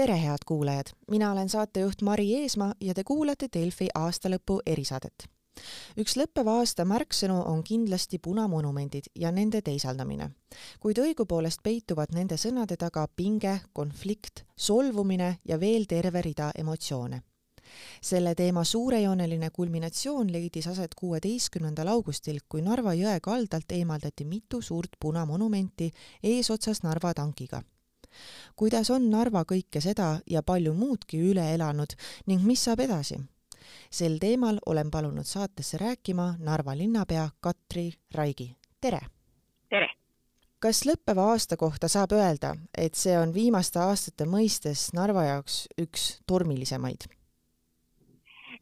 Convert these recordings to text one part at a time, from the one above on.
tere, head kuulajad! mina olen saatejuht Mari Eesmaa ja te kuulate Delfi aastalõpu erisaadet. üks lõppeva aasta märksõnu on kindlasti punamonumendid ja nende teisaldamine. kuid õigupoolest peituvad nende sõnade taga pinge, konflikt, solvumine ja veel terve rida emotsioone selle teema suurejooneline kulminatsioon leidis aset kuueteistkümnendal augustil, kui Narva jõe kaldalt eemaldati mitu suurt punamonumenti eesotsas Narva tankiga kuidas on Narva kõike seda ja palju muudki üle elanud ning mis saab edasi? sel teemal olen palunud saatesse rääkima Narva linnapea Katri Raigi. tere! tere! kas lõppeva aasta kohta saab öelda, et see on viimaste aastate mõistes Narva jaoks üks tormilisemaid?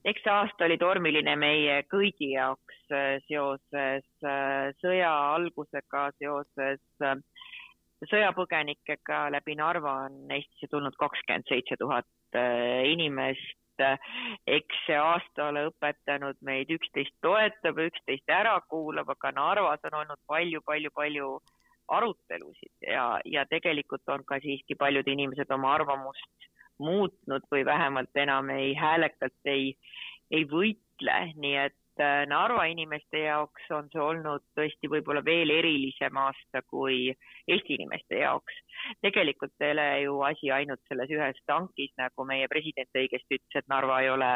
eks see aasta oli tormiline meie kõigi jaoks äh, seoses äh, sõja algusega, seoses äh, sõjapõgenikega läbi Narva on Eestisse tulnud kakskümmend seitse tuhat äh, inimest. eks see aasta ole õpetanud meid, üksteist toetab, üksteist ära kuulab, aga Narvas on olnud palju-palju-palju arutelusid ja, ja tegelikult on ka siiski paljud inimesed oma arvamust muutnud või vähemalt enam ei häälekalt ei, ei võitle, nii et Narva inimeste jaoks on see olnud tõesti võib-olla veel erilisem aasta kui Eesti inimeste jaoks. tegelikult ei ole ju asi ainult selles ühes tankis, nagu meie president õigesti ütles, et Narva ei ole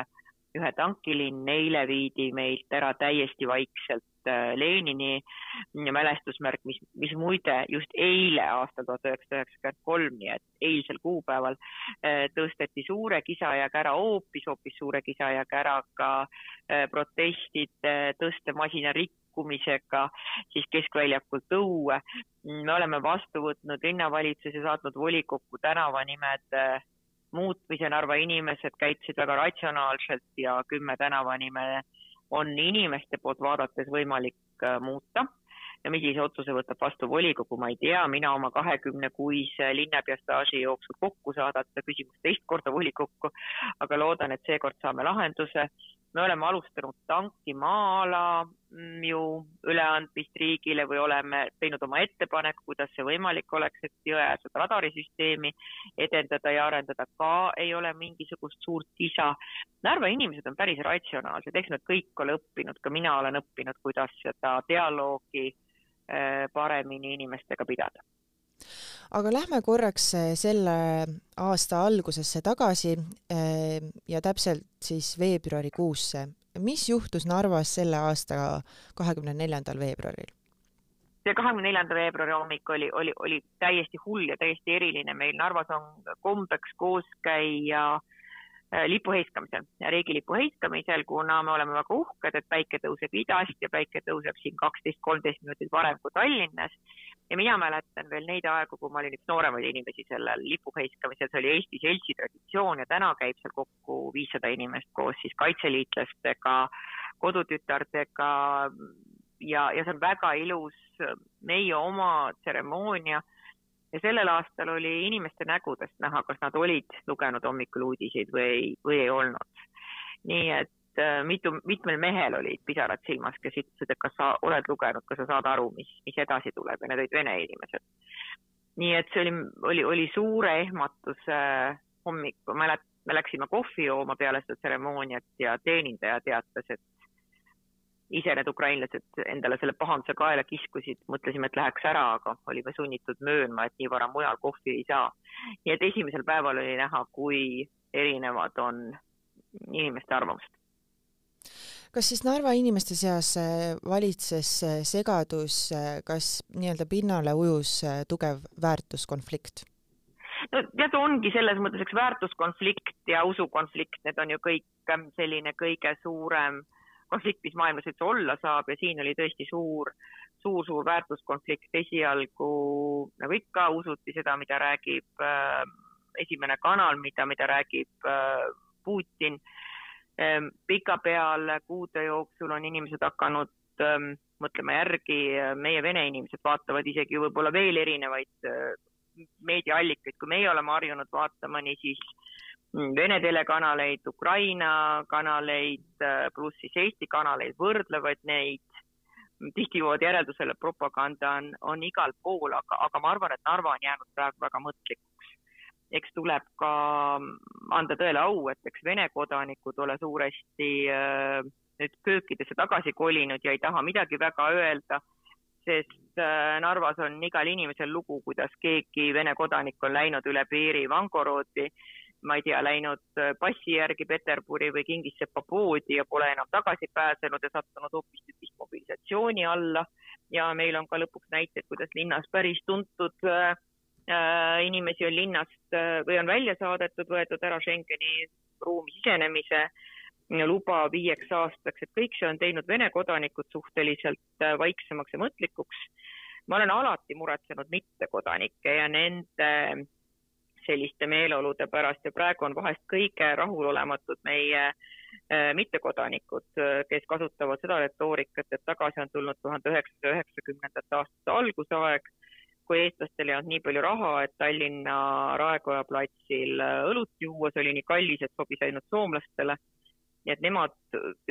ühe tankilinn, eile viidi meilt ära täiesti vaikselt Äh, Lenini mälestusmärk, mis, mis muide just eile, aastal tuhat üheksasada üheksakümmend kolm, nii et eilsel kuupäeval äh, tõsteti suure kisa ja kära, hoopis, hoopis suure kisa ja käraga äh, protestide tõstemasina rikkumisega siis keskväljakult õue. me oleme vastu võtnud linnavalitsus ja saatnud volikokku tänavanimed muutmise, Narva inimesed käitusid väga ratsionaalselt ja kümme tänavanime on inimeste poolt vaadates võimalik äh, muuta. Ja millise otsuse võtab vastu volikogu, ma ei tea, mina oma kahekümne kuise linnapea staaži jooksul kokku saada seda küsimust teist korda volikokku, aga loodan, et seekord saame lahenduse me oleme alustanud tanki maa-ala mm, ju üleandmist riigile või oleme teinud oma ettepaneku, kuidas see võimalik oleks, et jõeäärsed radarisüsteemi edendada ja arendada ka ei ole mingisugust suurt kisa. Narva inimesed on päris ratsionaalsed, eks nad kõik ole õppinud, ka mina olen õppinud, kuidas seda dialoogi äh, paremini inimestega pidada aga lähme korraks eh, selle aasta algusesse tagasi eh, ja täpselt siis veebruarikuusse. mis juhtus Narvas selle aasta kahekümne neljandal veebruaril? see kahekümne neljanda veebruari hommik oli, oli, oli täiesti hull ja täiesti eriline. meil Narvas on kombeks koos käia eh, lipu heiskamisel, riigilipu heiskamisel, kuna me oleme väga uhked, et päike tõuseb idast ja päike tõuseb siin kaksteist, kolmteist minutit varem kui Tallinnas ja mina mäletan veel neid aegu, kui ma olin üks nooremaid inimesi sellel lipuheiskamisel, see oli Eesti seltsi traditsioon ja täna käib seal kokku viissada inimest koos siis kaitseliitlastega, kodutütardega ja, ja see on väga ilus meie oma tseremoonia. Ja sellel aastal oli inimeste nägudest näha, kas nad olid lugenud hommikul uudiseid või ei, või ei olnud. nii et Äh, mitu, mitmel mehel olid pisarad silmas, kes ütlesid, et kas sa oled lugenud, kas sa saad aru, mis, mis edasi tuleb ja need olid vene inimesed. nii et see oli, oli, oli suure ehmatuse hommik, mälet-, me läksime kohvi jooma peale seda tseremooniat ja teenindaja teatas, et ise need ukrainlased endale selle pahanduse kaela kiskusid, mõtlesime, et läheks ära, aga olime sunnitud möönma, et nii vara mujal kohvi ei saa. nii et esimesel päeval oli näha, kui erinevad on inimeste arvamused kas siis Narva inimeste seas äh, valitses äh, segadus, äh, kas nii-öelda pinnale ujus tugev väärtuskonflikt? no tead, ongi selles mõttes üks väärtuskonflikt ja usukonflikt, need on ju kõik ähm, selline kõige suurem konflikt, mis maailmas üldse olla saab. Ja siin oli tõesti suur, suur-suur väärtuskonflikt esialgu, nagu ikka, usuti seda, mida räägib äh, esimene kanal, mida, mida räägib äh, Putin. äh, Ehm, pikapeale kuude jooksul on inimesed hakanud mõtlema järgi, meie vene inimesed vaatavad isegi võib-olla veel erinevaid meediaallikaid, kui meie oleme harjunud vaatama, niisiis mm, Vene telekanaleid, Ukraina kanaleid pluss siis Eesti kanaleid, võrdlevad neid. tihti jõuavad järeldusele, propaganda on, on igal pool, aga, aga ma arvan, et Narva on jäänud praegu väga mõtlikuks eks tuleb ka anda tõele au, et eks Vene kodanikud ole suuresti äh, nüüd köökidesse tagasi kolinud ja ei taha midagi väga öelda, sest äh, Narvas on igal inimesel lugu, kuidas keegi Vene kodanik on läinud üle piiri Vangoroodi, ma ei tea, läinud äh, passi järgi Peterburi või Kingissepa poodi ja pole enam tagasi pääsenud ja sattunud hoopistükkis mobilisatsiooni alla. ja meil on ka lõpuks näiteid, kuidas linnas päris tuntud Äh, inimesi on linnast äh, või on välja saadetud, võetud ära Schengeni ruumi sisenemise luba viieks aastaks, et kõik see on teinud Vene kodanikud suhteliselt äh, vaiksemaks ja mõtlikuks. ma olen alati muretsenud mittekodanikke ja nende selliste meeleolude pärast ja praegu on vahest kõige rahulolematud meie mittekodanikud, kes kasutavad seda retoorikat, et tagasi on tulnud tuhande üheksasaja üheksakümnendate aastate algusaeg kui eestlastel ei olnud nii palju raha, et Tallinna Raekoja platsil õlut juua, see oli nii kallis, et sobis ainult soomlastele. nii et nemad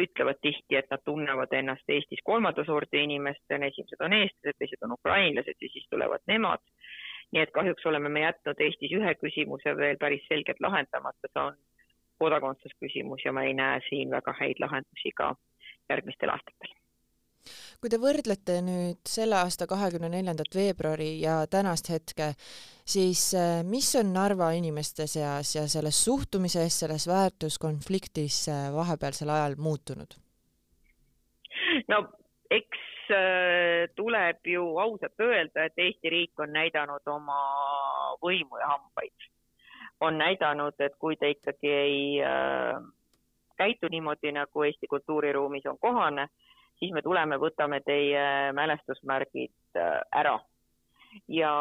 ütlevad tihti, et nad tunnevad ennast Eestis kolmanda sordi inimestena, esimesed on eestlased, teised on ukrainlased ja siis tulevad nemad. nii et kahjuks oleme me jätnud Eestis ühe küsimuse veel päris selgelt lahendamata, see on kodakondsusküsimus ja ma ei näe siin väga häid lahendusi ka järgmistel aastatel kui te võrdlete nüüd selle aasta kahekümne neljandat veebruari ja tänast hetke, siis äh, mis on Narva inimeste seas ja selles suhtumises, selles väärtuskonfliktis äh, vahepealsel ajal muutunud? no eks äh, tuleb ju ausalt öelda, et Eesti riik on näidanud oma võimu ja hambaid. on näidanud, et kui ta ikkagi ei äh, käitu niimoodi, nagu Eesti kultuuriruumis on kohane, siis me tuleme, võtame teie mälestusmärgid äh, ära. ja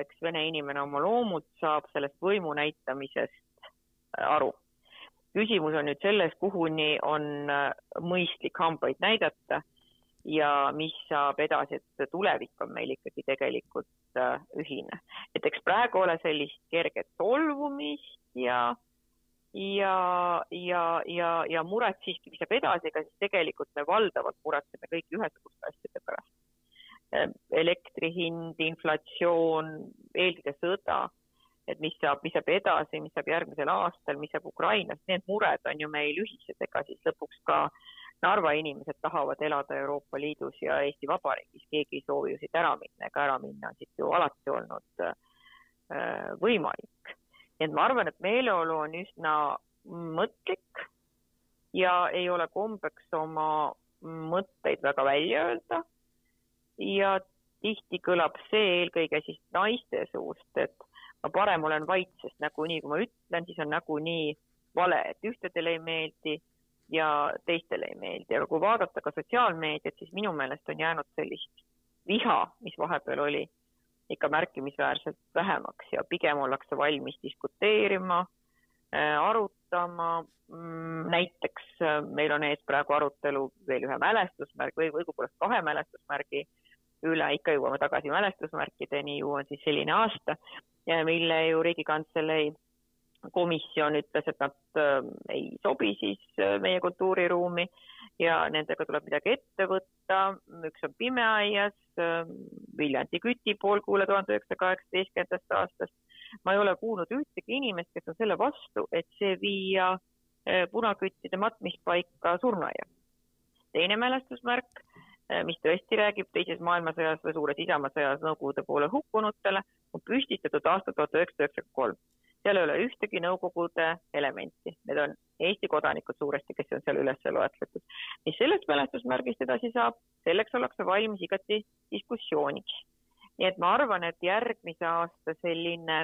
eks vene inimene oma loomult saab sellest võimu näitamisest äh, aru. küsimus on nüüd selles, kuhuni on äh, mõistlik hambaid näidata ja mis saab edasi, et tulevik on meil ikkagi tegelikult ühine. et eks praegu ole sellist kerget solvumist ja ja, ja, ja, ja muret siiski, jääb edasi, ega siis tegelikult me valdavalt muretseme kõik ühesuguste asjade pärast. Ehm, elektri hind, inflatsioon, eelkõige sõda, et mis saab, mis saab edasi, mis saab järgmisel aastal, mis saab Ukrainas, need mured on ju meil ühised, ega siis lõpuks ka Narva inimesed tahavad elada Euroopa Liidus ja Eesti Vabariigis, keegi ei soovi ju siit ära minna, ega ära minna on siit ju alati olnud äh, võimalik nii et ma arvan, et meeleolu on üsna mõtlik ja ei ole kombeks oma mõtteid väga välja öelda. ja tihti kõlab see eelkõige siis naiste suust, et ma parem olen vait, sest nagunii, kui ma ütlen, siis on nagunii vale, et ühtedele ei meeldi ja teistele ei meeldi, aga kui vaadata ka sotsiaalmeediat, siis minu meelest on jäänud sellist viha, mis vahepeal oli ikka märkimisväärselt vähemaks ja pigem ollakse valmis diskuteerima, äh, arutama. Mm, näiteks äh, meil on ees praegu arutelu veel ühe mälestusmärgi või õigupoolest kahe mälestusmärgi üle, ikka jõuame tagasi mälestusmärkideni, ju on siis selline aasta, mille ju Riigikantselei komisjon ütles, et nad äh, ei sobi siis meie kultuuriruumi ja nendega tuleb midagi ette võtta. üks on Pimeaias, ähm, Viljandi Küti poolkuule tuhande üheksasaja kaheksateistkümnendast aastast. ma ei ole kuulnud ühtegi inimest, kes on selle vastu, et see viia äh, punaküttide matmispaika surnuaia. teine mälestusmärk, äh, mis tõesti räägib teises maailmasõjas või suures isamaasõjas Nõukogude poole hukkunutele, on püstitatud aastal tuhat üheksasada üheksakümmend kolm seal ei ole ühtegi Nõukogude elementi, need on Eesti kodanikud suuresti, kes on seal üles loetletud. mis sellest mälestusmärgist edasi saab, selleks ollakse valmis igati diskussiooniks. nii et ma arvan, et järgmise aasta selline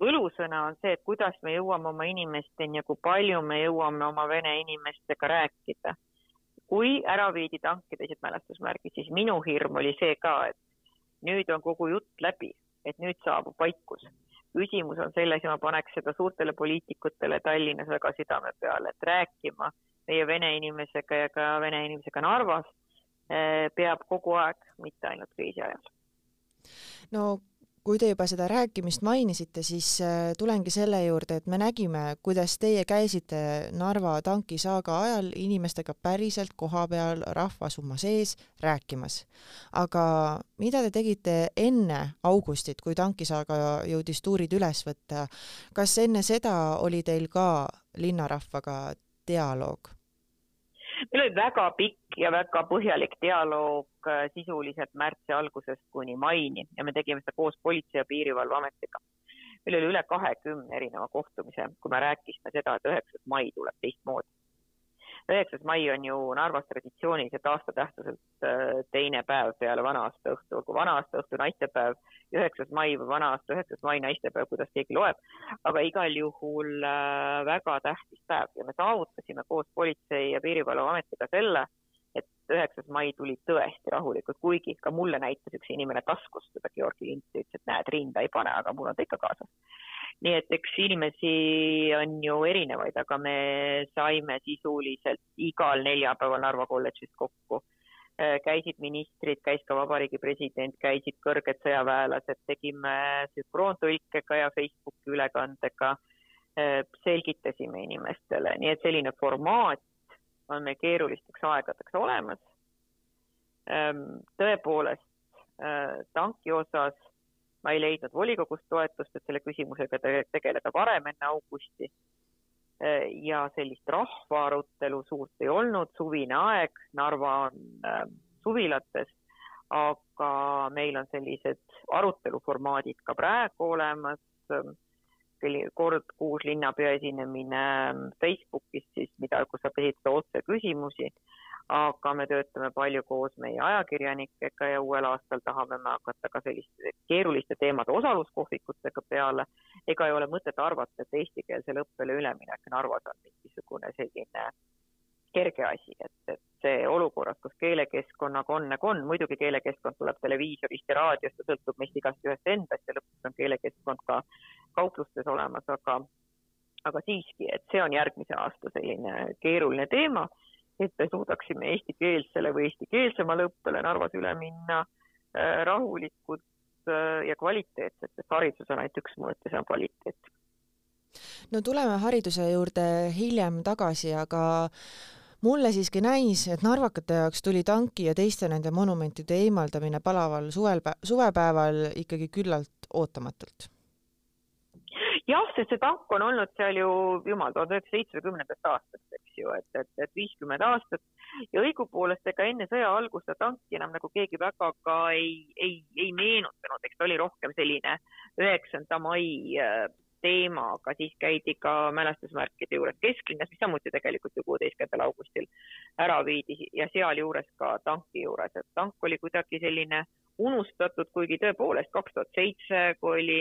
võlusõna on see, et kuidas me jõuame oma inimesteni ja kui palju me jõuame oma vene inimestega rääkida. kui ära viidi tanki teised mälestusmärgid, siis minu hirm oli see ka, et nüüd on kogu jutt läbi, et nüüd saabub vaikus küsimus on selles ja ma paneks seda suurtele poliitikutele Tallinnas väga südame peale, et rääkima meie vene inimesega ja ka vene inimesega Narvas eh, peab kogu aeg, mitte ainult kriisi ajal. no kui te juba seda rääkimist mainisite, siis äh, tulengi selle juurde, et me nägime, kuidas teie käisite Narva tankisaaga ajal inimestega päriselt kohapeal rahvasumma sees rääkimas. aga mida te tegite enne augustit, kui tankisaaga jõudis tuurid üles võtta? kas enne seda oli teil ka linnarahvaga dialoog? Meil oli väga pikk ja väga põhjalik dialoog äh, sisuliselt märtsi algusest kuni maini ja me tegime seda koos Politsei- ja Piirivalveametiga. meil oli üle kahekümne erineva kohtumise, kui me rääkisime seda, et üheksas mai tuleb teistmoodi üheksas mai on ju Narvas traditsiooniliselt aastatähtsuselt äh, teine päev peale vana-aasta õhtu, olgu vana-aasta õhtu naistepäev, üheksas mai või vana-aasta üheksas mai naistepäev, kuidas keegi loeb, aga igal juhul äh, väga tähtis päev. Ja me saavutasime koos Politsei- ja Piirivalveametiga selle, üheksas mai tuli tõesti rahulikult, kuigi ka mulle näitas üks inimene taskust seda Georgi linti, ütles, et näed, rinda ei pane, aga mul on ta ikka kaasas nii et eks inimesi on ju erinevaid, aga me saime sisuliselt igal neljapäeval Narva kolledžis kokku. Äh, käisid ministrid, käis ka vabariigi president, käisid kõrged sõjaväelased, tegime sünkroontõlkega ja Facebooki ülekandega, äh, selgitasime inimestele, nii et selline formaat on meil keerulisteks aegadeks olemas. Ähm, tõepoolest äh, tanki osas ma ei leidnud volikogust toetust, et selle küsimusega tegeleda varem enne augusti. ja sellist rahvaarutelu suurt ei olnud, suvine aeg, Narva on äh, suvilates, aga meil on sellised aruteluformaadid ka praegu olemas. Kord kuus linnapea esinemine Facebookis siis, mida, kus saab esitada otse küsimusi aga me töötame palju koos meie ajakirjanikega ja uuel aastal tahame me hakata ka selliste keeruliste teemade osaluskohvikutega peale. ega ei ole mõtet arvata, et eestikeelsele õppele üleminek Narvas on mingisugune selline kerge asi, et, et see olukorras, kus keelekeskkonnaga on nagu on, muidugi keelekeskkond tuleb televiisorist ja raadiost ja sõltub meist igast ühest endast ja lõpuks on keelekeskkond ka kauplustes olemas, aga aga siiski, et see on järgmise aasta selline keeruline teema et me suudaksime eestikeelsele või eestikeelsemale õppele Narvas üle minna äh, rahulikult äh, ja kvaliteetselt, sest haridus on ainult üks mõõt ja see on kvaliteet. no tuleme hariduse juurde hiljem tagasi, aga mulle siiski näis, et narvakate jaoks tuli tanki ja teiste nende monumentide eemaldamine palaval suvel, suvepäeval ikkagi küllalt ootamatult. Jah, sest see tank on olnud seal ju jumal tuhande üheksasaja seitsmekümnendast aastast, eks ju, et, et, et viiskümmend aastat. Ja õigupoolest ega enne sõja algust seda tanki enam nagu keegi väga ka ei, ei, ei meenutanud, eks ta oli rohkem selline üheksanda mai äh, teema, aga siis käidi ka mälestusmärkide juures kesklinnas, mis samuti tegelikult ju kuueteistkümnendal augustil ära viidi ja sealjuures ka tanki juures, et tank oli kuidagi selline unustatud, kuigi tõepoolest kaks tuhat seitse, kui oli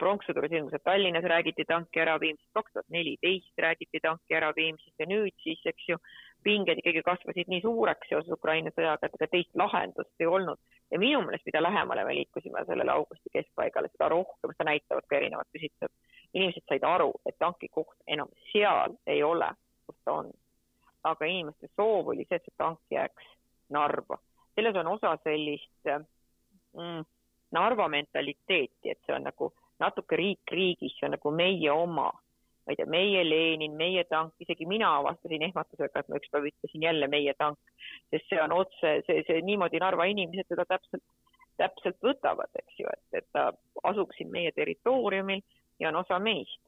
pronkssõduri sündmused Tallinnas räägiti tanki äraviimisest, kaks tuhat neliteist räägiti tanki äraviimisest ja nüüd siis, eks ju, pinged ikkagi kasvasid nii suureks seoses Ukraina sõjaga, et ega teist lahendust ei olnud. ja minu meelest, mida lähemale me liikusime sellele augusti keskpaigale, seda rohkem, seda näitavad ka erinevad küsitlused. inimesed said aru, et tanki koht enam seal ei ole, kus ta on. aga inimeste soov oli see, et see tank jääks Narva. selles on osa sellist mm, Narva mentaliteeti, et see on nagu natuke riik riigis, see on nagu meie oma. Ma ei tea, meie Lenin, meie tank, isegi mina avastasin ehmatusega, et ma ükspäev ütlesin jälle meie tank, sest see on otse, see, see niimoodi Narva inimesed seda täpselt, täpselt võtavad, eks ju, et, et ta asub siin meie territooriumil ja on osa meist.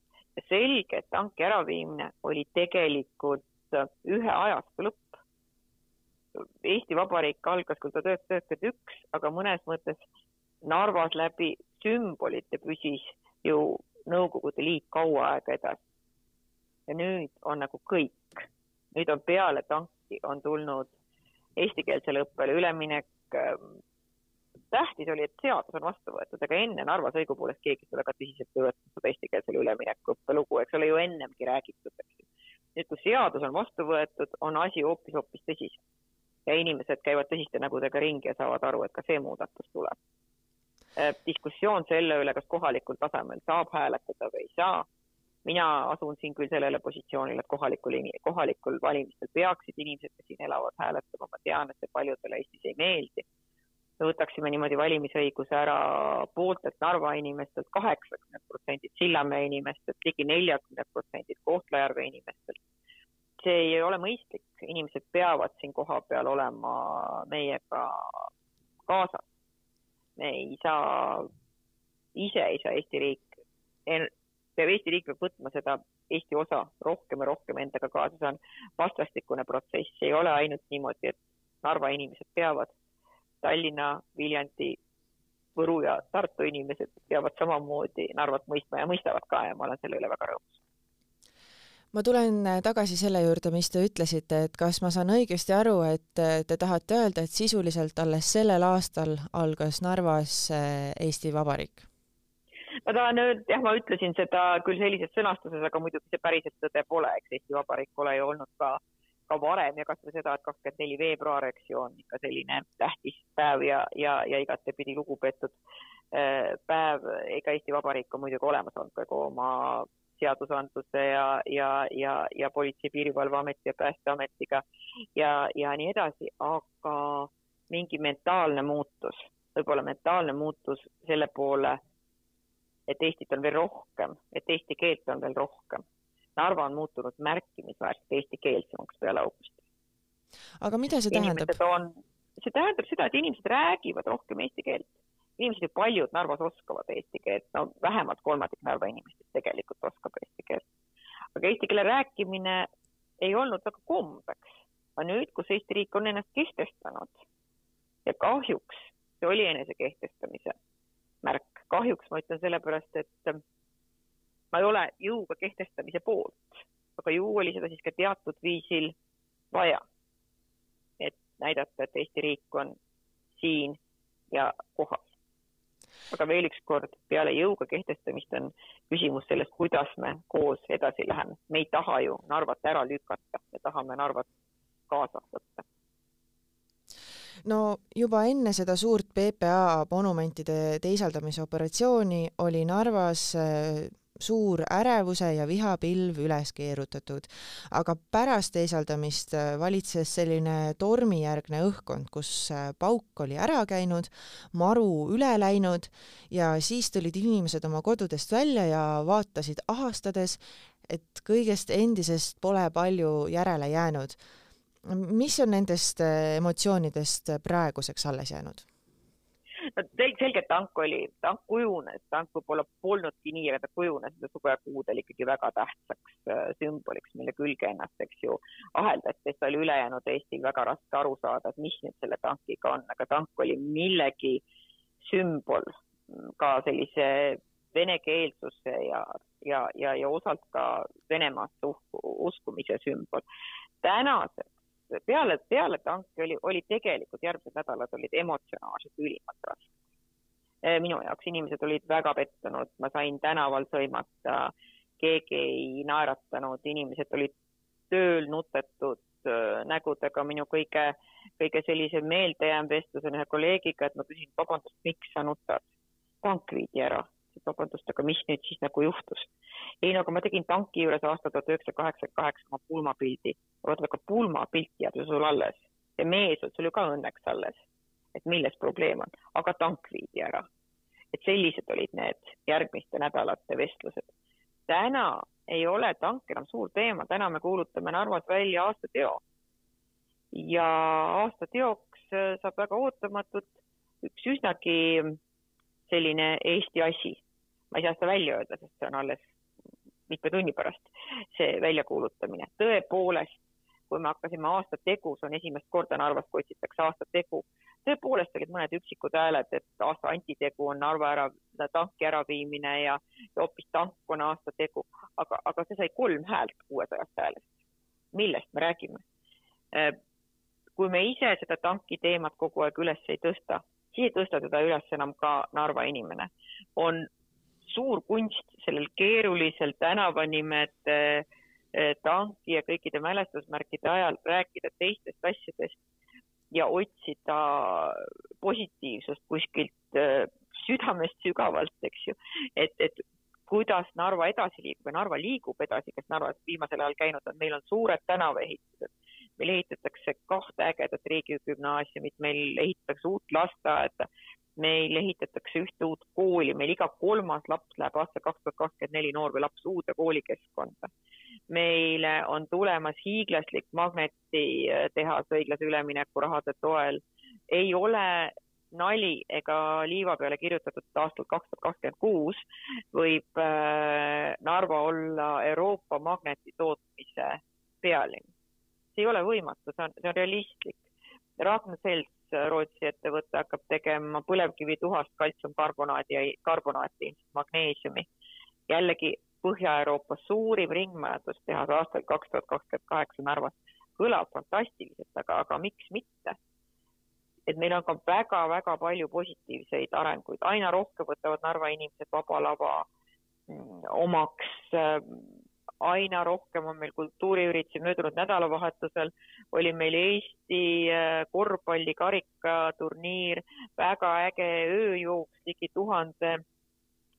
selge, et tanki äraviimine oli tegelikult ühe ajastu lõpp. Eesti Vabariik algas küll tuhat üheksasada üheksakümmend üks, aga mõnes mõttes Narvas läbi sümbolite püsis ju Nõukogude Liit kaua aega edasi. Ja nüüd on nagu kõik, nüüd on peale tanki, on tulnud eestikeelsele õppele üleminek. Ähm, tähtis oli, et seadus on vastu võetud, aga enne Narvas õigupoolest keegi seda väga tõsiselt ei võtnud, seda eestikeelsele ülemineku õppelugu, eks ole ju ennemgi räägitud, eks ju. nüüd, kui seadus on vastu võetud, on asi hoopis-hoopis tõsisem ja inimesed käivad tõsiste nägudega ringi ja saavad aru, et ka see muudatus tuleb Äh, diskussioon selle üle, kas kohalikul tasemel saab hääletada või ei saa. Mina asun siin küll sellele positsioonile, et kohalikul, kohalikul valimistel peaksid inimesed, kes siin elavad, hääletama, ma tean, et see paljudele Eestis ei meeldi. me võtaksime niimoodi valimisõiguse ära pooltelt Narva inimestelt, kaheksakümnelt protsendilt Sillamäe inimestelt, ligi neljakümnelt protsendilt Kohtla-Järve inimestelt. see ei ole mõistlik, inimesed peavad siin kohapeal olema meiega kaasas. me ei saa, ise ei saa Eesti riik, peab Eesti riik peab võtma seda Eesti osa rohkem ja rohkem endaga kaasa, see on vastastikune protsess, ei ole ainult niimoodi, et Narva inimesed peavad Tallinna, Viljandi, Võru ja Tartu inimesed peavad samamoodi Narvat mõistma ja mõistavad ka ja ma olen selle üle väga rõõmus ma tulen tagasi selle juurde, mis te ütlesite, et kas ma saan õigesti aru, et te tahate öelda, et sisuliselt alles sellel aastal algas Narvas eh, Eesti Vabariik? Ma tahan öelda, jah, ma ütlesin seda küll sellises sõnastuses, aga muidugi see päriselt tõde pole, eks Eesti Vabariik pole ju olnud ka ka varem ja kasvõi seda, et kakskümmend neli veebruar, eks ju, on ikka selline tähtis päev ja, ja, ja igatepidi lugupeetud äh, päev. ega Eesti Vabariik on muidugi olemas olnud ka oma seadusandluse ja, ja, ja, ja Politsei- ja Piirivalveameti ja Päästeametiga ja, ja nii edasi, aga mingi mentaalne muutus, võib-olla mentaalne muutus selle poole, et Eestit on veel rohkem, et eesti keelt on veel rohkem Narva on muutunud märkimisväärselt eestikeelsemaks peale augusti. aga mida see tähendab? see tähendab seda, et inimesed räägivad rohkem eesti keelt. inimesed ju paljud Narvas oskavad eesti keelt, no vähemalt kolmandik Narva inimestest tegelikult oskab eesti keelt. aga eesti keele rääkimine ei olnud väga kombeks. aga nüüd, kus Eesti riik on ennast kehtestanud ja kahjuks see oli enese kehtestamise märk, kahjuks ma ütlen sellepärast, et ma ei ole jõuga kehtestamise poolt, aga ju oli seda siis ka teatud viisil vaja. et näidata, et Eesti riik on siin ja kohal. aga veel üks kord, peale jõuga kehtestamist on küsimus sellest, kuidas me koos edasi läheme. me ei taha ju Narvat ära lükata, me tahame Narvat kaasa võtta no juba enne seda suurt PPA monumentide teisaldamise operatsiooni oli Narvas suur ärevuse ja vihapilv üles keerutatud. aga pärast teisaldamist äh, valitses selline tormijärgne õhkkond, kus äh, pauk oli ära käinud, maru üle läinud ja siis tulid inimesed oma kodudest välja ja vaatasid ahastades, et kõigest endisest pole palju järele jäänud. Mis on nendest äh, emotsioonidest praeguseks alles jäänud? no sel-, selge, et tank oli, tank kujunes, tank võib-olla polnudki nii, aga ta kujunes nende suvekuudel ikkagi väga tähtsaks äh, sümboliks, mille külge ennast, eks ju, aheldati, sest oli ülejäänud Eestil väga raske aru saada, et mis nüüd selle tankiga on, aga tank oli millegi sümbol, ka sellise venekeelsuse ja, ja, ja, ja osalt ka Venemaasse uskumise sümbol. tänaseks peale, peale tanki oli, oli tegelikult järgmised nädalad olid emotsionaalselt ülimalt rasked. Eh, minu jaoks inimesed olid väga pettunud, ma sain tänaval sõimata, keegi ei naeratanud, inimesed olid tööl nutetud eh, nägudega, minu kõige, kõige sellisem meeldejääv vestlus on ühe kolleegiga, et ma küsin, vabandust, miks sa nutad? tank viidi ära, vabandust, aga mis nüüd siis nagu juhtus? ei no aga ma tegin tanki juures aastal tuhat üheksasada kaheksakümmend kaheksa oma pulmapildi. vaata, aga pulmapilt jääb ju sul alles. see mees on sul ju ka õnneks alles. et milles probleem on, aga tank viidi ära. et sellised olid need järgmiste nädalate vestlused. täna ei ole tank enam suur teema, täna me kuulutame Narvas välja aastateo. ja aastateoks äh, saab väga ootamatult üks üsnagi selline Eesti asi. Ma ei saa seda välja öelda, sest see on alles mitme tunni pärast, see väljakuulutamine. tõepoolest, kui me hakkasime aasta tegus, on esimest korda Narvas, kui otsitakse aasta tegu, tõepoolest olid mõned üksikud hääled, et aasta antitegu on Narva ära, tanki äraviimine ja, ja hoopis tank on aasta tegu, aga, aga see sai kolm häält kuuesajast häälest. millest me räägime? Äh, kui me ise seda tanki teemat kogu aeg üles ei tõsta, siis ei tõsta teda üles enam ka Narva inimene. on suur kunst sellel keerulisel tänavanimede eh, tanki ja kõikide mälestusmärkide ajal rääkida teistest asjadest ja otsida positiivsust kuskilt eh, südamest sügavalt, eks ju, et, et kuidas Narva edasi liigub ja Narva liigub edasi, kes Narvas viimasel ajal käinud on, meil on suured tänavaehitused, meil ehitatakse kahte ägedat riigigümnaasiumit, meil ehitatakse uut lasteaeda, meil ehitatakse ühte uut kooli, meil iga kolmas laps läheb aastal kaks tuhat kakskümmend neli noor või laps uude koolikeskkonda. meile on tulemas hiiglaslik magnetitehas õiglase ülemineku rahade toel. ei ole nali ega liiva peale kirjutatud, et aastal kaks tuhat kakskümmend kuus võib äh, Narva olla Euroopa magneti tootmise pealinn. see ei ole võimatu, see on, see on realistlik. Ragn-Sells, Rootsi ettevõte, hakkab tegema põlevkivituhast kaltsiumkarbonaadi ja karbonaati, magneesiumi. jällegi Põhja-Euroopa suurim ringmajandustehas aastal kaks tuhat kakskümmend kaheksa Narvas. kõlab fantastiliselt, aga, aga miks mitte et meil on ka väga-väga palju positiivseid arenguid, aina rohkem võtavad Narva inimesed Vaba Lava mm, omaks. Aina rohkem on meil kultuuriüritusi, möödunud nädalavahetusel oli meil Eesti äh, korvpalli karikaturniir, väga äge ööjooks ligi tuhande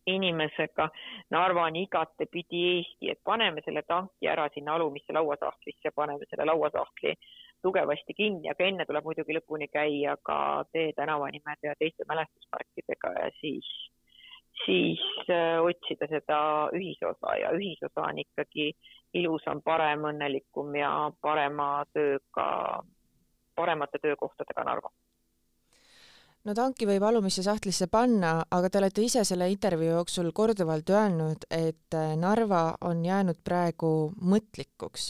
inimesega. Narva on igatepidi Eesti, et paneme selle tanki ära sinna alumisse lauasahtlisse, paneme selle lauasahtli tugevasti kinni, aga enne tuleb muidugi lõpuni käia ka Tee tänavanimede ja teiste mälestusparkidega ja siis, siis äh, otsida seda ühisosa ja ühisosa on ikkagi ilusam, parem, õnnelikum ja parema tööga, paremate töökohtadega Narva no tanki võib alumisse sahtlisse panna, aga te olete ise selle intervjuu jooksul korduvalt öelnud, et äh, Narva on jäänud praegu mõtlikuks.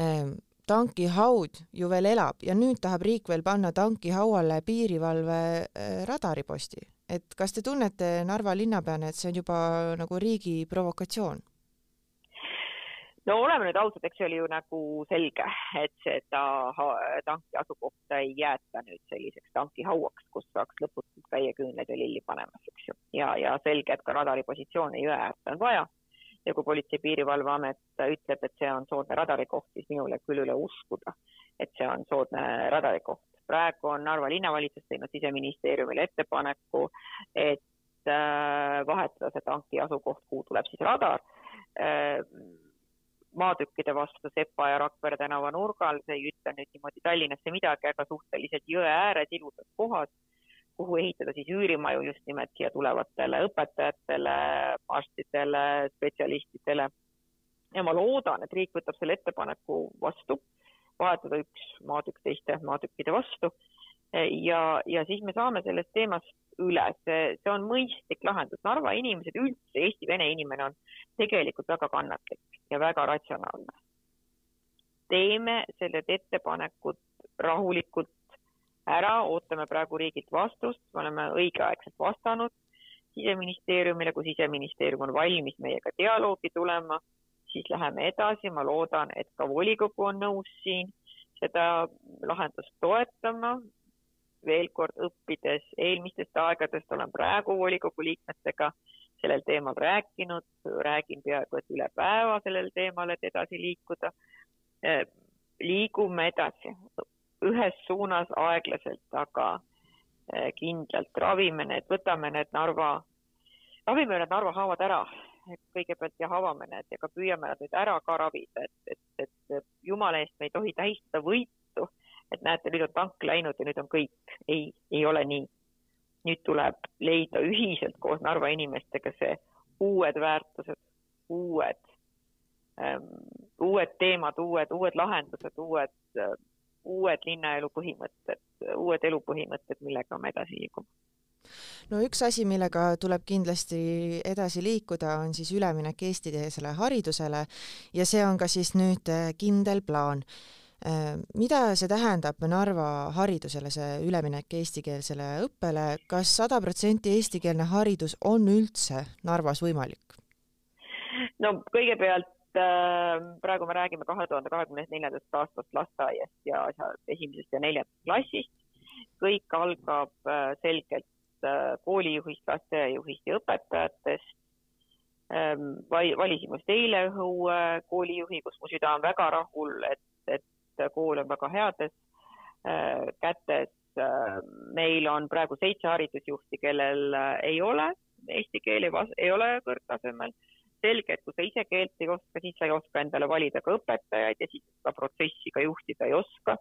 Ähm, tankihaud ju veel elab ja nüüd tahab riik veel panna tankihauale piirivalve äh, radariposti. Et kas te tunnete Narva linnapeana, et see on juba nagu riigi provokatsioon? no oleme nüüd ausad, eks see oli ju nagu selge, et seda tanki asukohta ei jäeta nüüd selliseks tankihauaks, kus saaks lõputult käia küünlaid ja lilli panemas, eks ju. ja, ja selge, et ka radari positsioone jõe äärde on vaja ja kui Politsei- ja Piirivalveamet ütleb, et see on soodne radarikoht, siis minul jääb küll üle uskuda, et see on soodne radarikoht. Praegu on Narva linnavalitsus teinud siseministeeriumile ettepaneku, et äh, vahetada see tanki asukoht, kuhu tuleb siis radar äh, maatükkide vastu Sepa ja Rakvere tänava nurgal, see ei ütle nüüd niimoodi Tallinnasse midagi, aga suhteliselt jõe ääres ilusas kohas kuhu ehitada siis üürimaju just nimelt siia tulevatele õpetajatele, arstidele, spetsialistidele. ja ma loodan, et riik võtab selle ettepaneku vastu, vahetada üks maatükk teiste maatükkide vastu. Ja, ja siis me saame sellest teemast üle, see, see on mõistlik lahendus. Narva inimesed, üldse Eesti-vene inimene on tegelikult väga kannatlik ja väga ratsionaalne. teeme selled ettepanekud rahulikult ära, ootame praegu riigilt vastust, me oleme õigeaegselt vastanud siseministeeriumile, kui siseministeerium on valmis meiega dialoogi tulema, siis läheme edasi, ma loodan, et ka volikogu on nõus siin seda lahendust toetama. veel kord õppides eelmistest aegadest olen praegu volikogu liikmetega sellel teemal rääkinud, räägin peaaegu et üle päeva sellel teemal, et edasi liikuda. liigume edasi, ühes suunas aeglaselt, aga eh, kindlalt ravime need, võtame need Narva, ravime need Narva haavad ära kõigepealt ja avame need ja ka püüame nad nüüd ära ka ravida, et, et, et jumala eest me ei tohi tähistada võitu, et näete, nüüd on tank läinud ja nüüd on kõik. ei, ei ole nii. nüüd tuleb leida ühiselt koos Narva inimestega see uued väärtused, uued ähm,, uued teemad, uued, uued lahendused, uued äh, uued linnaelu põhimõtted, uued elupõhimõtted, millega me edasi liigume no üks asi, millega tuleb kindlasti edasi liikuda, on siis üleminek eestikeelsele haridusele ja see on ka siis nüüd äh, kindel plaan. Äh, mida see tähendab Narva haridusele, see üleminek eestikeelsele õppele, kas sada protsenti eestikeelne haridus on üldse Narvas võimalik? no kõigepealt Äh, praegu me räägime kahe tuhande kahekümne neljandast aastast lasteaiast ja esimesest ja neljandast klassist. kõik algab äh, selgelt koolijuhist, lasteaiajuhist ja õpetajatest. Ähm, valisime just eile uue koolijuhi, kus mu süda on väga rahul, et, et kool on väga heades kätes. meil on praegu seitse haridusjuhti, kellel ei ole eesti keel ei, ei ole kõrgtasemel selge, et kui sa ise keelt ei oska, siis sa ei oska endale valida ka õpetajaid ja siis seda protsessi ka juhtida ei oska.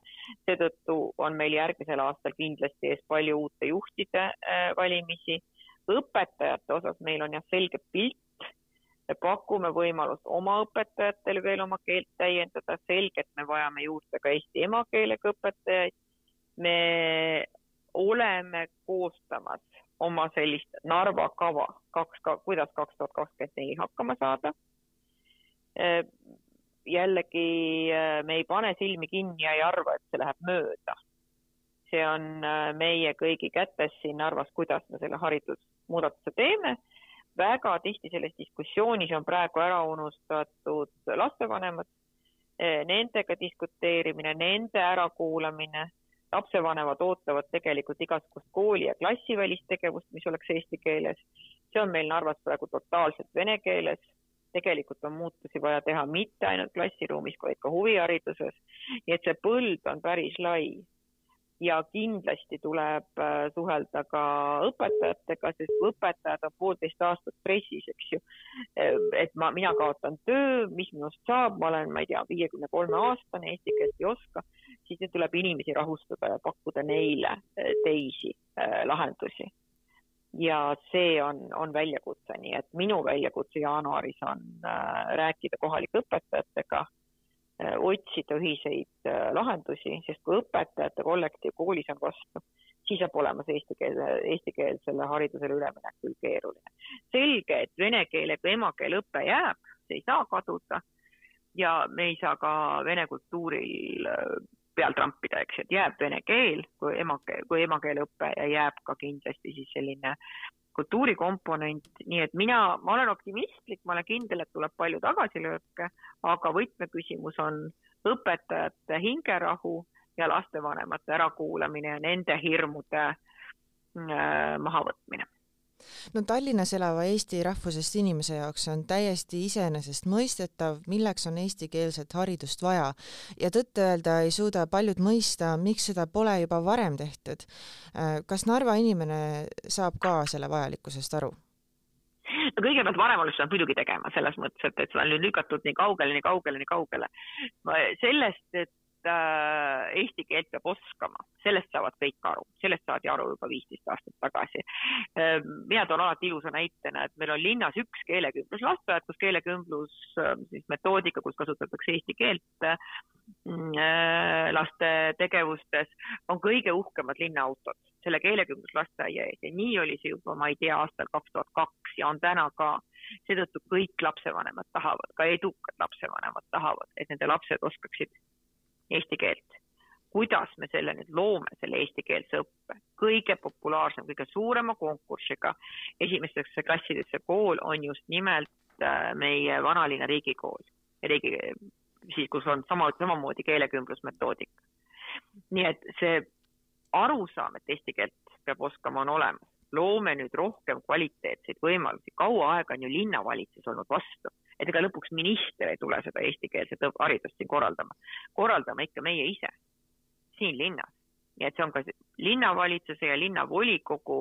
seetõttu on meil järgmisel aastal kindlasti ees palju uute juhtide äh, valimisi. õpetajate osas meil on jah selge pilt, pakume võimalust oma õpetajatel veel oma keelt täiendada, selgelt me vajame juurde ka eesti emakeelega õpetajaid. me oleme koostamas oma sellist Narva kava, kaks, kuidas kaks tuhat kakskümmend neli hakkama saada. Jällegi me ei pane silmi kinni ja ei arva, et see läheb mööda. see on meie kõigi kätes siin Narvas, kuidas me selle haridusmuudatuse teeme. väga tihti selles diskussioonis on praegu ära unustatud lapsevanemad, nendega diskuteerimine, nende ärakuulamine lapsevanemad ootavad tegelikult igasugust kooli ja klassivälist tegevust, mis oleks eesti keeles. see on meil Narvas praegu totaalselt vene keeles. tegelikult on muutusi vaja teha mitte ainult klassiruumis, vaid ka huvihariduses. nii et see põld on päris lai ja kindlasti tuleb äh, suhelda ka õpetajatega, sest õpetajad on poolteist aastat pressis, eks ju. Äh, et ma, mina kaotan töö, mis minust saab, ma olen, ma ei tea, viiekümne kolme aastane, eesti keelt ei oska, siis nüüd tuleb inimesi rahustada ja pakkuda neile äh, teisi lahendusi. ja see on, on väljakutse, nii et minu väljakutse jaanuaris on rääkida kohalike õpetajatega otsida ühiseid äh, lahendusi, sest kui õpetajate kollektiiv koolis on vastu, siis saab olema see eesti keele, eestikeelsele haridusele üleminek küll keeruline. selge, et vene keelega emakeeleõpe jääb, see ei saa kaduda ja me ei saa ka vene kultuuril äh, peal trampida, eks, et jääb vene keel kui emakeel, kui emakeeleõpe ja jääb ka kindlasti siis selline kultuurikomponent, nii et mina, ma olen optimistlik, ma olen kindel, et tuleb palju tagasilööke, aga võtmeküsimus on õpetajate hingerahu ja lastevanemate ärakuulamine ja nende hirmude äh, mahavõtmine no Tallinnas elava eesti rahvusest inimese jaoks on täiesti iseenesestmõistetav, milleks on eestikeelset haridust vaja ja tõtt-öelda ei suuda paljud mõista, miks seda pole juba varem tehtud. Äh, kas Narva inimene saab ka selle vajalikkusest aru? no kõigepealt varem oleks pidanud muidugi tegema, selles mõttes, et, et seda on nüüd lükatud nii kaugele, nii kaugele, nii kaugele. sellest, et äh, eesti keelt peab oskama, sellest saavad kõik aru, sellest saadi aru juba viisteist aastat tagasi. Äh,. mina toon alati ilusa näitena, et meil on linnas üks keelekümbluslasteaed, kus keelekümblus äh, siis metoodika, kus kasutatakse eesti keelt äh, laste tegevustes, on kõige uhkemad linnaautod. Selle keelekümbluslasteaia ees. Ja nii oli see juba, ma ei tea, aastal kaks tuhat kaks ja on täna ka. Seetõttu kõik lapsevanemad tahavad, ka edukad lapsevanemad tahavad, et nende lapsed oskaksid eesti keelt. kuidas me selle nüüd loome, selle eestikeelse õppe? kõige populaarsem, kõige suurema konkursiga esimestesse klassidesse kool on just nimelt äh, meie vanalinna riigikool, riigi, siis kus on sama, samamoodi keelekümblusmetoodika. nii et see arusaam, et eesti keelt peab oskama, on olemas loome nüüd rohkem kvaliteetseid võimalusi, kaua aega on ju linnavalitsus olnud vastu, et ega lõpuks minister ei tule seda eestikeelset haridust siin korraldama, korraldame ikka meie ise siin linnas. nii et see on ka linnavalitsuse ja linnavolikogu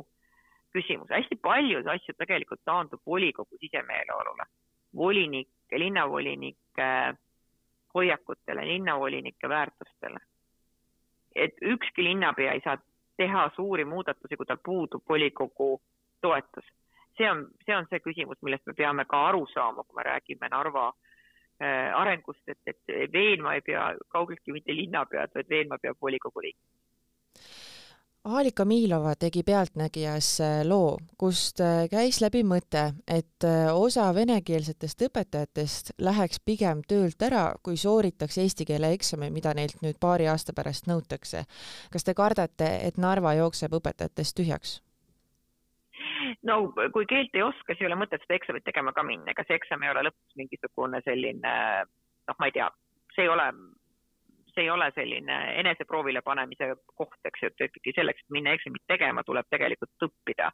küsimus, hästi paljud asjad tegelikult taandub volikogu sisemeeleolule, volinike, linnavolinike hoiakutele, linnavolinike väärtustele. et ükski linnapea ei saa teha suuri muudatusi, kui tal puudub volikogu toetus. See on, see on see küsimus, millest me peame ka aru saama, kui me räägime Narva äh, arengust, et, et veenma ei pea kaugeltki mitte linnapead, vaid veenma peab volikogu liikmed Aalika Miilova tegi Pealtnägijas äh, loo, kust äh, käis läbi mõte, et osa venekeelsetest õpetajatest läheks pigem töölt ära, kui sooritaks eesti keele eksami, mida neilt nüüd paari aasta pärast nõutakse. kas te kardate, et Narva jookseb õpetajatest tühjaks? No kui keelt ei oska, siis ei ole mõtet seda eksamit tegema ka minna, ega see eksam ei ole lõpuks mingisugune selline noh, ma ei tea, see ei ole see ei ole selline eneseproovile panemise koht, eks ju, et ikkagi selleks, et minna eksamit tegema, tuleb tegelikult õppida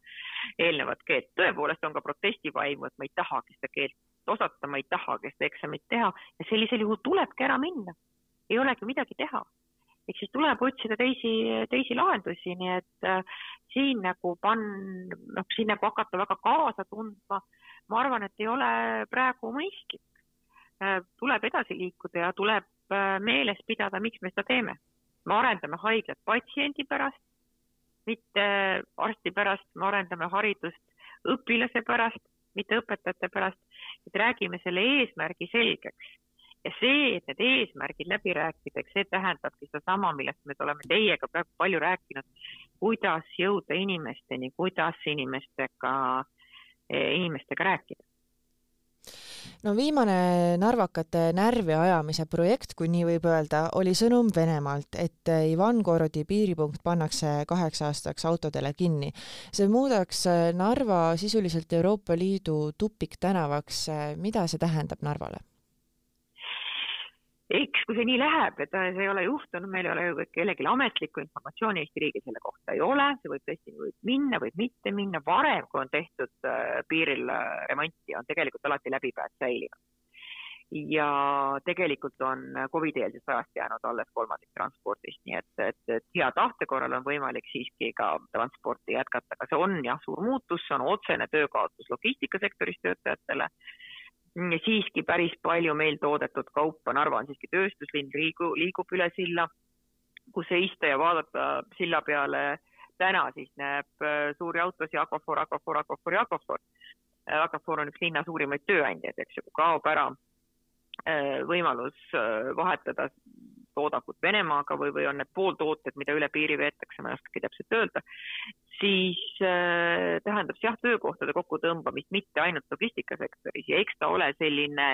eelnevat keelt. tõepoolest on ka protestivaimu, et ma ei tahagi seda keelt osata, ma ei tahagi seda eksamit teha ja sellisel juhul tulebki ära minna. ei olegi midagi teha. Ehk siis tuleb otsida teisi, teisi lahendusi, nii et äh, siin nagu pann-, noh, siin nagu hakata väga kaasa tundma ma arvan, et ei ole praegu mõistlik. tuleb edasi liikuda ja tuleb meeles pidada, miks me seda teeme. me arendame haiglat patsiendi pärast, mitte arsti pärast, me arendame haridust õpilase pärast, mitte õpetajate pärast, et räägime selle eesmärgi selgeks ja see, et need eesmärgid läbi rääkida, eks see tähendabki sedasama, millest me oleme teiega praegu palju rääkinud, kuidas jõuda inimesteni, kuidas inimestega, inimestega rääkida no viimane narvakate närvi ajamise projekt, kui nii võib öelda, oli sõnum Venemaalt, et Ivangorodi piiripunkt pannakse kaheks aastaks autodele kinni. see muudaks Narva sisuliselt Euroopa Liidu tupiktänavaks. mida see tähendab Narvale? Eks kui see nii läheb, et see ei ole juhtunud, meil ei ole ju kellelgi ametlikku informatsiooni Eesti riigil selle kohta ei ole, see võib tõesti võib minna, võib mitte minna, varem kui on tehtud äh, piiril äh, remonti, on tegelikult alati läbipääs säilinud. ja tegelikult on Covid-eelsest ajast jäänud alles kolmandik transpordist, nii et, et, et hea tahte korral on võimalik siiski ka transporti jätkata, aga see on jah, suur muutus, see on otsene töökaotus logistikasektoris töötajatele siiski päris palju meil toodetud kaupa, Narva on siiski tööstuslinn, liigu, liigub üle silla, kus seista ja vaadata silla peale täna siis näeb äh, suuri autosid Aquafor, Aquafor, Aquafor ja Aquafor. Äh, Aquafor on üks linna suurimaid tööandjaid, eks ju, kaob ära äh, võimalus vahetada toodangut Venemaaga või, või on need pooltooted, mida üle piiri veetakse, ma ei oskagi täpselt öelda, siis äh, tähendab see jah, töökohtade kokkutõmbamist mitte ainult logistikasektoris ja eks ta ole selline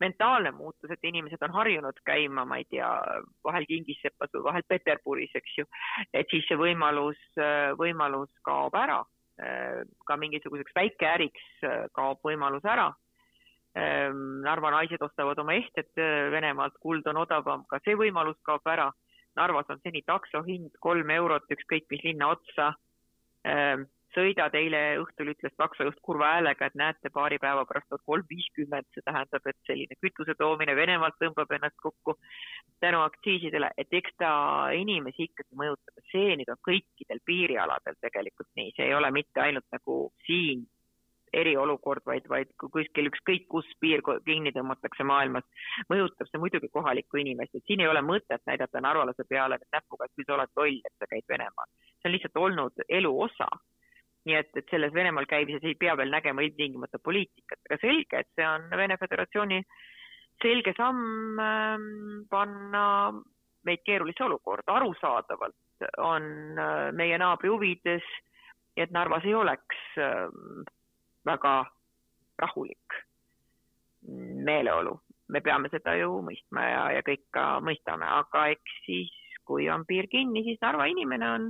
mentaalne muutus, et inimesed on harjunud käima, ma ei tea, vahel Kingissepas või vahel Peterburis, eks ju, et siis see võimalus, äh, võimalus kaob ära. Äh, ka mingisuguseks väikeäriks äh, kaob võimalus ära Narva naised ostavad oma ehted äh, Venemaalt, kuld on odavam, ka see võimalus kaob ära. Narvas on seni takso hind kolm eurot ükskõik mis linna otsa. Ehm, sõidad, eile õhtul ütles taksojuht kurva häälega, et näete, paari päeva pärast on kolm viiskümmend, see tähendab, et selline kütuse toomine Venemaalt tõmbab ennast kokku tänu aktsiisidele, et eks ta inimesi ikkagi mõjutab, see nüüd on kõikidel piirialadel tegelikult nii, see ei ole mitte ainult nagu siin eriolukord, vaid, vaid kui kuskil ükskõik kus piir kinni tõmmatakse maailmas, mõjutab see muidugi kohalikku inimest, et siin ei ole mõtet näidata narvalase peale näpuga, et küll sa oled loll, et sa käid Venemaal. see on lihtsalt olnud elu osa. nii et, et selles Venemaal käimises ei pea veel nägema ilmtingimata poliitikat, aga selge, et see on Vene Föderatsiooni selge samm ähm, panna meid keerulisse olukorda, arusaadavalt on äh, meie naabri huvides, et Narvas ei oleks äh, väga rahulik meeleolu. me peame seda ju mõistma ja, ja kõik ka mõistame, aga eks siis, kui on piir kinni, siis Narva inimene on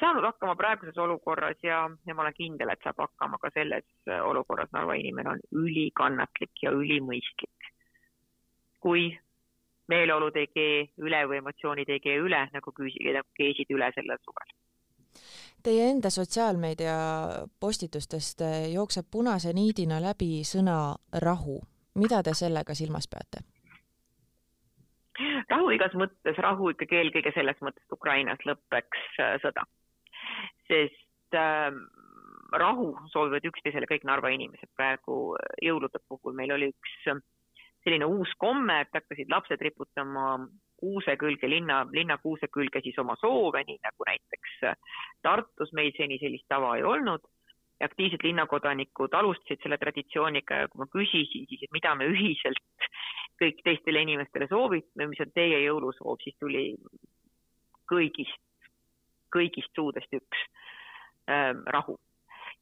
saanud hakkama praeguses olukorras ja, ja ma olen kindel, et saab hakkama ka selles olukorras. Narva inimene on ülikannatlik ja ülimõistlik. kui meeleolud ei kee üle või emotsioonid ei kee üle, nagu küsi-, nagu keesid üle sellel suvel Teie enda sotsiaalmeedia postitustest eh, jookseb punase niidina läbi sõna rahu. mida te sellega silmas peate? rahu igas mõttes, rahu ikkagi eelkõige selles mõttes, et Ukrainas lõpeks äh, sõda. sest äh, rahu soovivad üksteisele kõik Narva inimesed praegu äh, jõulude puhul. meil oli üks selline uus komme, et hakkasid lapsed riputama kuuse külge, linna, linnakuuse külge siis oma soove, nii nagu näiteks äh, Tartus meil seni sellist tava ei olnud. aktiivsed linnakodanikud alustasid selle traditsiooniga ja kui ma küsisin siis, et mida me ühiselt kõik teistele inimestele soovime, mis on teie jõulusoov, siis tuli kõigist, kõigist suudest üks ähm, rahu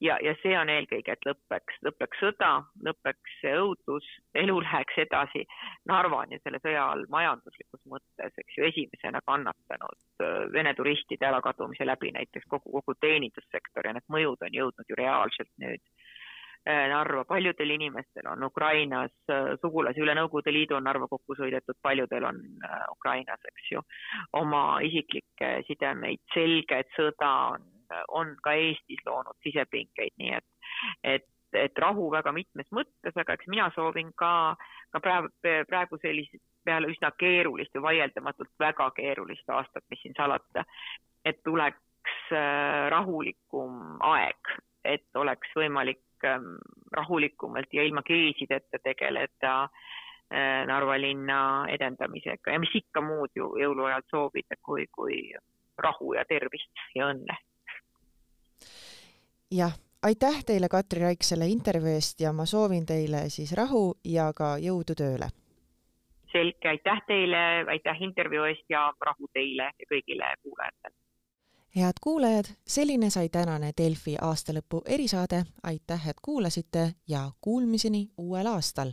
ja, ja see on eelkõige, et lõpeks, lõpeks sõda, lõpeks see õudus, elu läheks edasi. Narva on ju selle sõja all majanduslikus mõttes, eks ju, esimesena kannatanud äh, Vene turistide ärakadumise läbi näiteks kogu, kogu teenindussektor ja need mõjud on jõudnud ju reaalselt nüüd äh, Narva, paljudel inimestel on Ukrainas äh, sugulasi, üle Nõukogude Liidu on Narva kokku sõidetud, paljudel on Ukrainas, eks ju, oma isiklikke sidemeid, selge, et sõda on on ka Eestis loonud sisepingeid, nii et, et, et rahu väga mitmes mõttes, aga eks mina soovin ka, ka praegu, praegu sellist peale üsna keerulist ja vaieldamatult väga keerulist aastat, mis siin salata, et tuleks äh, rahulikum aeg, et oleks võimalik ähm, rahulikumalt ja ilma kriisideta tegeleda äh, Narva linna edendamisega ja mis ikka muud ju jõuluajal soovida, kui, kui rahu ja tervist ja õnne. Jah, aitäh teile, Katri Raik, selle intervjuu eest ja ma soovin teile siis rahu ja ka jõudu tööle. selge, aitäh teile, aitäh intervjuu eest ja rahu teile ja kõigile kuulajatele. Head kuulajad, selline sai tänane Delfi aastalõpu erisaade, aitäh, et kuulasite ja kuulmiseni uuel aastal